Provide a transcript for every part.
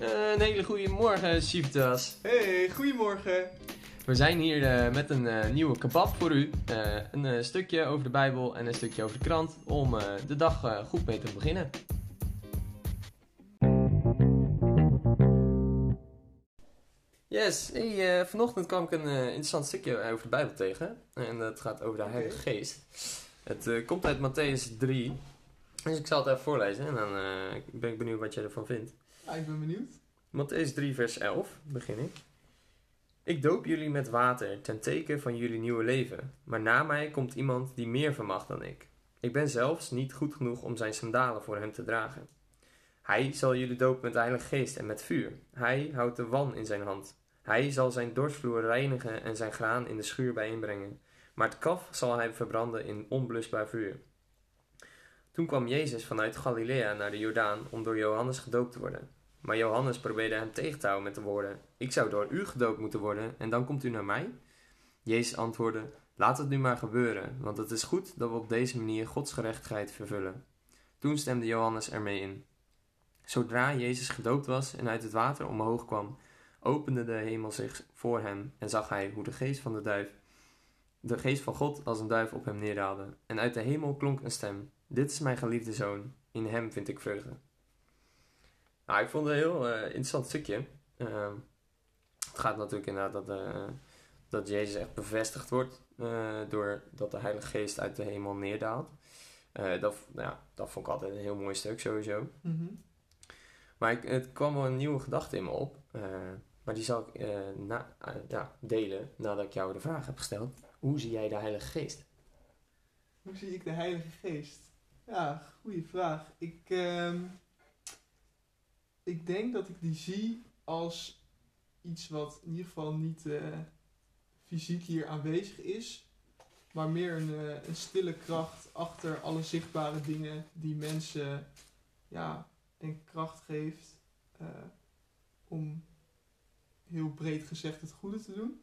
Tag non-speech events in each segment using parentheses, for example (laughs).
Eh, een hele goede morgen. Hey, goedemorgen. We zijn hier eh, met een eh, nieuwe kebab voor u. Een stukje over de Bijbel en een stukje over de krant om de dag goed mee te beginnen. Yes, hey, vanochtend kwam ik een interessant stukje over de Bijbel tegen. En dat gaat over de Heilige Geest. Het komt uit Matthäus 3. Dus ik zal het even voorlezen en dan ben ik benieuwd wat jij ervan vindt. Ja, ik ben benieuwd. Matthäus 3, vers 11, begin ik. Ik doop jullie met water ten teken van jullie nieuwe leven. Maar na mij komt iemand die meer vermag dan ik. Ik ben zelfs niet goed genoeg om zijn sandalen voor hem te dragen. Hij zal jullie dopen met de Heilige Geest en met vuur. Hij houdt de wan in zijn hand. Hij zal zijn dorsvloer reinigen en zijn graan in de schuur bijeenbrengen. Maar het kaf zal hij verbranden in onblusbaar vuur. Toen kwam Jezus vanuit Galilea naar de Jordaan om door Johannes gedoopt te worden. Maar Johannes probeerde hem tegen te houden met de woorden: Ik zou door u gedoopt moeten worden en dan komt u naar mij? Jezus antwoordde: Laat het nu maar gebeuren, want het is goed dat we op deze manier Gods gerechtigheid vervullen. Toen stemde Johannes ermee in. Zodra Jezus gedoopt was en uit het water omhoog kwam, opende de hemel zich voor hem en zag hij hoe de geest van de duif, de geest van God als een duif op hem neerdaalde. En uit de hemel klonk een stem: Dit is mijn geliefde zoon, in hem vind ik vreugde. Nou, ik vond het een heel eh, interessant stukje. Ehm, het gaat natuurlijk inderdaad dat, eh, dat Jezus echt bevestigd wordt uh, doordat de Heilige Geest uit de hemel neerdaalt. Eh, dat, nou ja, dat vond ik altijd een heel mooi stuk sowieso. Mhm. Maar ik, het kwam wel een nieuwe gedachte in me op. eh, maar die zal ik eh, na, eh, ja, delen nadat ik jou de vraag heb gesteld. Hoe zie jij de Heilige Geest? Hoe zie ik de Heilige Geest? Ja, goede vraag. Ik, ehm, ik denk dat ik die zie als iets wat in ieder geval niet eh, fysiek hier aanwezig is, maar meer een, eh, een stille kracht achter alle zichtbare dingen die mensen, ja, denk ik, kracht geeft eh, om heel breed gezegd het goede te doen.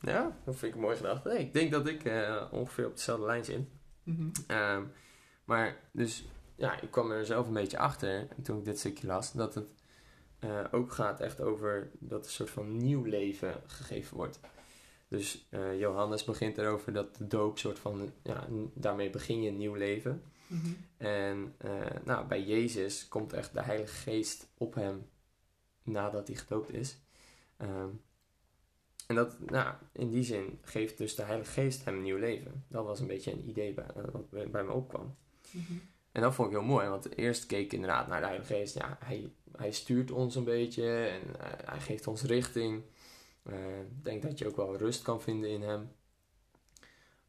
Ja, dat vind ik een mooie gedachte. Nee, ik denk dat ik ongeveer op dezelfde lijn zit. Mhm. Ehm, maar dus, ja, ik kwam er zelf een beetje achter toen ik dit stukje las, dat het eh, ook gaat echt over dat een soort van nieuw leven gegeven wordt. Dus eh, Johannes begint erover dat de doop soort van, ja, daarmee begin je een nieuw leven. Mhm. En eh, nou, bij Jezus komt echt de Heilige Geest op hem nadat hij gedoopt is. Ehm, en dat, nou, in die zin geeft dus de Heilige Geest hem een nieuw leven. Dat was een beetje een idee bij, wat bij me opkwam. Mhm. En dat vond ik heel mooi, want eerst keek ik inderdaad naar de Heilige Geest. Ja, hij, hij stuurt ons een beetje en eh, hij geeft ons richting. Eh, Ik denk dat je ook wel rust kan vinden in hem.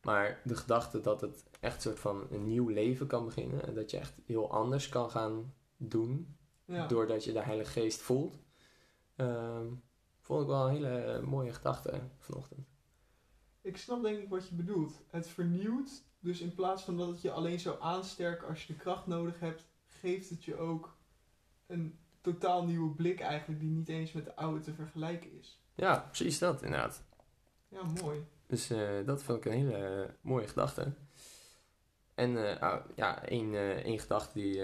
Maar de gedachte dat het echt een soort van een nieuw leven kan beginnen. En dat je echt heel anders kan gaan doen. Ja. Doordat je de Heilige Geest voelt. ehm, vond ik wel een hele mooie gedachte vanochtend. Ik snap denk ik wat je bedoelt. Het vernieuwt, dus in plaats van dat het je alleen zou aansterken als je de kracht nodig hebt, geeft het je ook een totaal nieuwe blik eigenlijk die niet eens met de oude te vergelijken is. Ja, precies dat inderdaad. Ja, mooi. Dus eh, dat vond ik een hele eh, mooie gedachte. En eh, ah, ja, één, één gedachte die,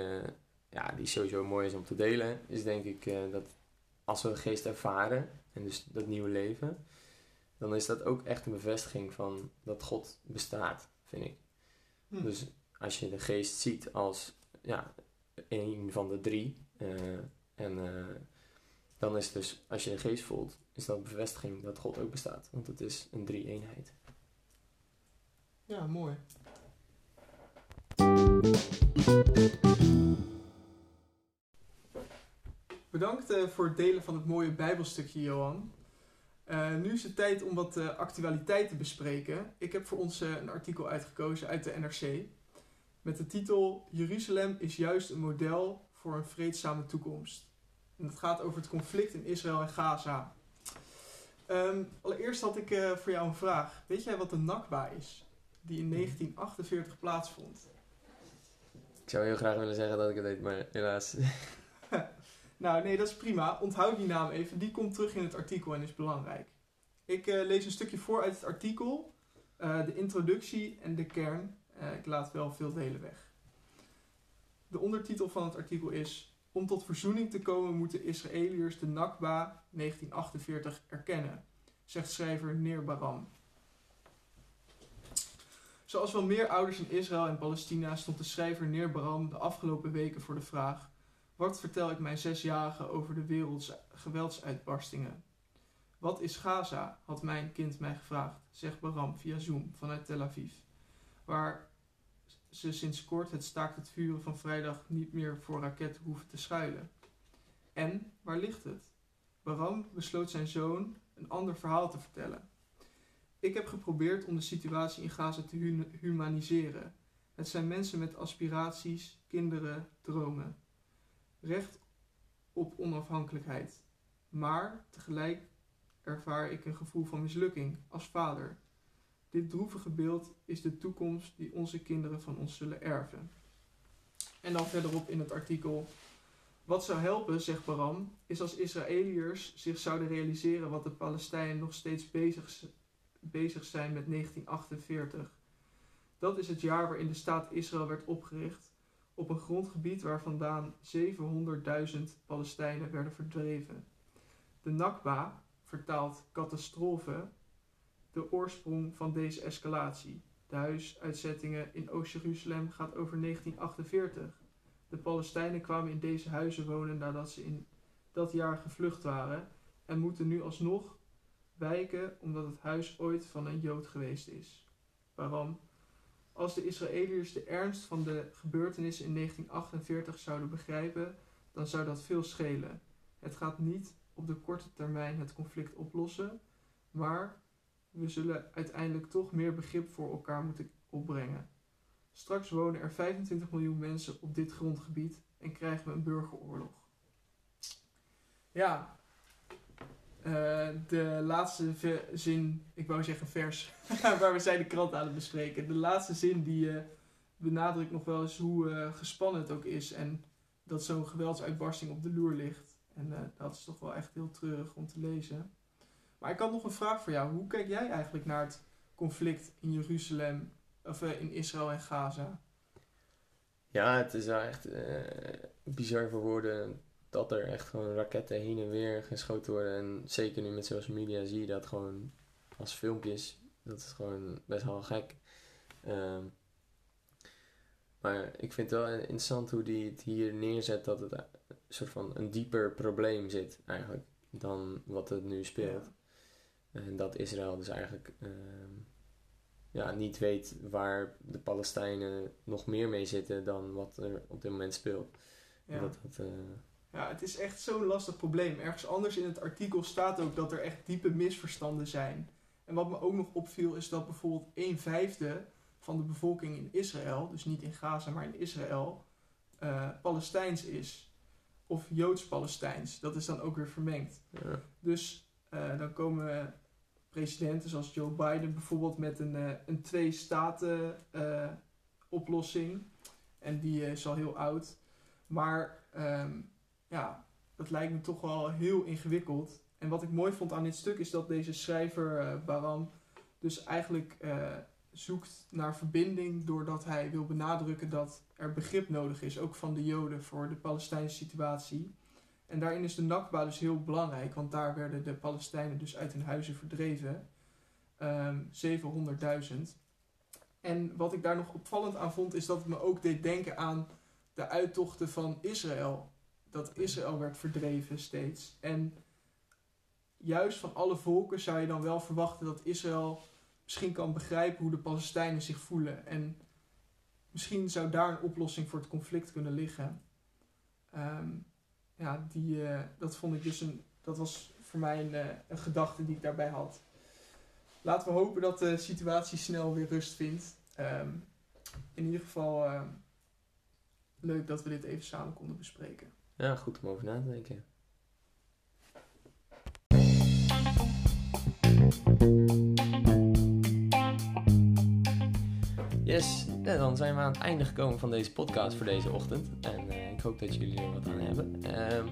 ja, die sowieso mooi is om te delen, is denk ik dat als we de geest ervaren, en dus dat nieuwe leven, dan is dat ook echt een bevestiging van dat God bestaat, vind ik. Hm. Dus als je de geest ziet als ja, een van de drie, eh, en eh, dan is dus, als je de geest voelt, is dat een bevestiging dat God ook bestaat. Want het is een drie-eenheid. Ja, mooi. Bedankt eh, voor het delen van het mooie Bijbelstukje, Johan. Eh, nu is het tijd om wat eh, actualiteit te bespreken. Ik heb voor ons eh, een artikel uitgekozen uit de NRC. Met de titel Jeruzalem is juist een model voor een vreedzame toekomst. En dat gaat over het conflict in Israël en Gaza. Ehm, allereerst had ik voor jou een vraag. Weet jij wat de Nakba is? Die in 1948 plaatsvond. Ik zou heel graag willen zeggen dat ik het weet, maar helaas. (laughs) Nou, nee, dat is prima. Onthoud die naam even. Die komt terug in het artikel en is belangrijk. Ik eh, lees een stukje voor uit het artikel. eh, de introductie en de kern. Eh, ik laat wel veel delen weg. De ondertitel van het artikel is Om tot verzoening te komen moeten Israëliërs de Nakba 1948 erkennen, zegt schrijver Neer Baram. Zoals wel meer ouders in Israël en Palestina stond de schrijver Neer Baram de afgelopen weken voor de vraag: wat vertel ik mijn zesjarigen over de wereldse geweldsuitbarstingen? Wat is Gaza? had mijn kind mij gevraagd, zegt Baram via Zoom vanuit Tel Aviv, waar ze sinds kort het staakt het vuren van vrijdag niet meer voor raketten hoeven te schuilen. En waar ligt het? Baram besloot zijn zoon een ander verhaal te vertellen. Ik heb geprobeerd om de situatie in Gaza te humaniseren. Het zijn mensen met aspiraties, kinderen, dromen. Recht op onafhankelijkheid. Maar tegelijk ervaar ik een gevoel van mislukking als vader. Dit droevige beeld is de toekomst die onze kinderen van ons zullen erven. En dan verderop in het artikel. Wat zou helpen, zegt Baram, is als Israëliërs zich zouden realiseren wat de Palestijnen nog steeds bezig, bezig zijn met 1948. Dat is het jaar waarin de staat Israël werd opgericht, op een grondgebied waar vandaan 700.000 Palestijnen werden verdreven. De Nakba, vertaald catastrofe, de oorsprong van deze escalatie. De huisuitzettingen in Oost-Jeruzalem gaat over 1948. De Palestijnen kwamen in deze huizen wonen nadat ze in dat jaar gevlucht waren en moeten nu alsnog wijken omdat het huis ooit van een Jood geweest is. Waarom? Als de Israëliërs de ernst van de gebeurtenissen in 1948 zouden begrijpen, dan zou dat veel schelen. Het gaat niet op de korte termijn het conflict oplossen, maar we zullen uiteindelijk toch meer begrip voor elkaar moeten opbrengen. Straks wonen er 25 miljoen mensen op dit grondgebied en krijgen we een burgeroorlog. Ja, uh, de laatste zin, ik wou zeggen vers, (laughs) waar we zijn de krant aan het bespreken. De laatste zin die uh, benadrukt nog wel eens hoe uh, gespannen het ook is en dat zo'n geweldsuitbarsting op de loer ligt. En dat is toch wel echt heel treurig om te lezen. Maar ik had nog een vraag voor jou. Hoe kijk jij eigenlijk naar het conflict in Jeruzalem, of in Israël en Gaza? Ja, het is wel echt bizar voor woorden dat er echt gewoon raketten heen en weer geschoten worden. En zeker nu met social media zie je dat gewoon als filmpjes. Dat is gewoon best wel gek. Um, maar ik vind het wel interessant hoe die het hier neerzet dat het een soort van een dieper probleem zit eigenlijk dan wat het nu speelt. En dat Israël dus eigenlijk um, ja, niet weet waar de Palestijnen nog meer mee zitten dan wat er op dit moment speelt. Ja. Dat, dat, uh, ja, het is echt zo'n lastig probleem. Ergens anders in het artikel staat ook dat er echt diepe misverstanden zijn. En wat me ook nog opviel is dat bijvoorbeeld een vijfde van de bevolking in Israël, dus niet in Gaza, maar in Israël, uh, Palestijns is. Of Joods-Palestijns. Dat is dan ook weer vermengd. Ja. Dus uh, dan komen presidenten zoals Joe Biden bijvoorbeeld met een, uh, een twee-staten oplossing. En die is al heel oud. Maar um, ja, dat lijkt me toch wel heel ingewikkeld. En wat ik mooi vond aan dit stuk is dat deze schrijver uh, Baram dus eigenlijk uh, zoekt naar verbinding doordat hij wil benadrukken dat er begrip nodig is, ook van de Joden voor de Palestijnse situatie. En daarin is de Nakba dus heel belangrijk, want daar werden de Palestijnen dus uit hun huizen verdreven. Um, ehm, 700.000. En wat ik daar nog opvallend aan vond, is dat het me ook deed denken aan de uittochten van Israël dat Israël werd verdreven steeds. En juist van alle volken zou je dan wel verwachten dat Israël misschien kan begrijpen hoe de Palestijnen zich voelen. En misschien zou daar een oplossing voor het conflict kunnen liggen. Ehm, ja, die, uh, dat vond ik dus een. Dat was voor mij een, uh, een gedachte die ik daarbij had. Laten we hopen dat de situatie snel weer rust vindt. Um, in ieder geval uh, leuk dat we dit even samen konden bespreken. Ja, goed om over na te denken. Yes, dan zijn we aan het einde gekomen van deze podcast voor deze ochtend. En uh, ik hoop dat jullie er wat aan hebben. Uh,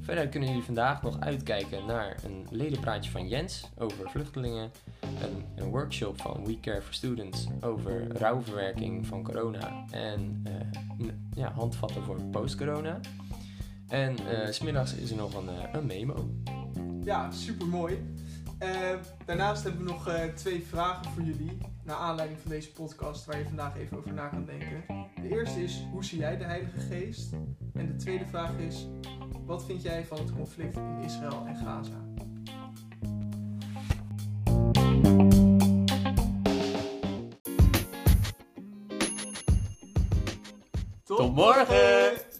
verder kunnen jullie vandaag nog uitkijken naar een ledenpraatje van Jens over vluchtelingen. Een, een workshop van We Care for Students over rouwverwerking van corona. En uh, ja, handvatten voor post-corona. En eh, s smiddags is er nog een, eh, een memo. Ja, super mooi. daarnaast hebben we nog eh, twee vragen voor jullie. Naar aanleiding van deze podcast, waar je vandaag even over na kan denken. De eerste is: hoe zie jij de Heilige Geest? En de tweede vraag is: wat vind jij van het conflict in Israël en Gaza? Tot morgen!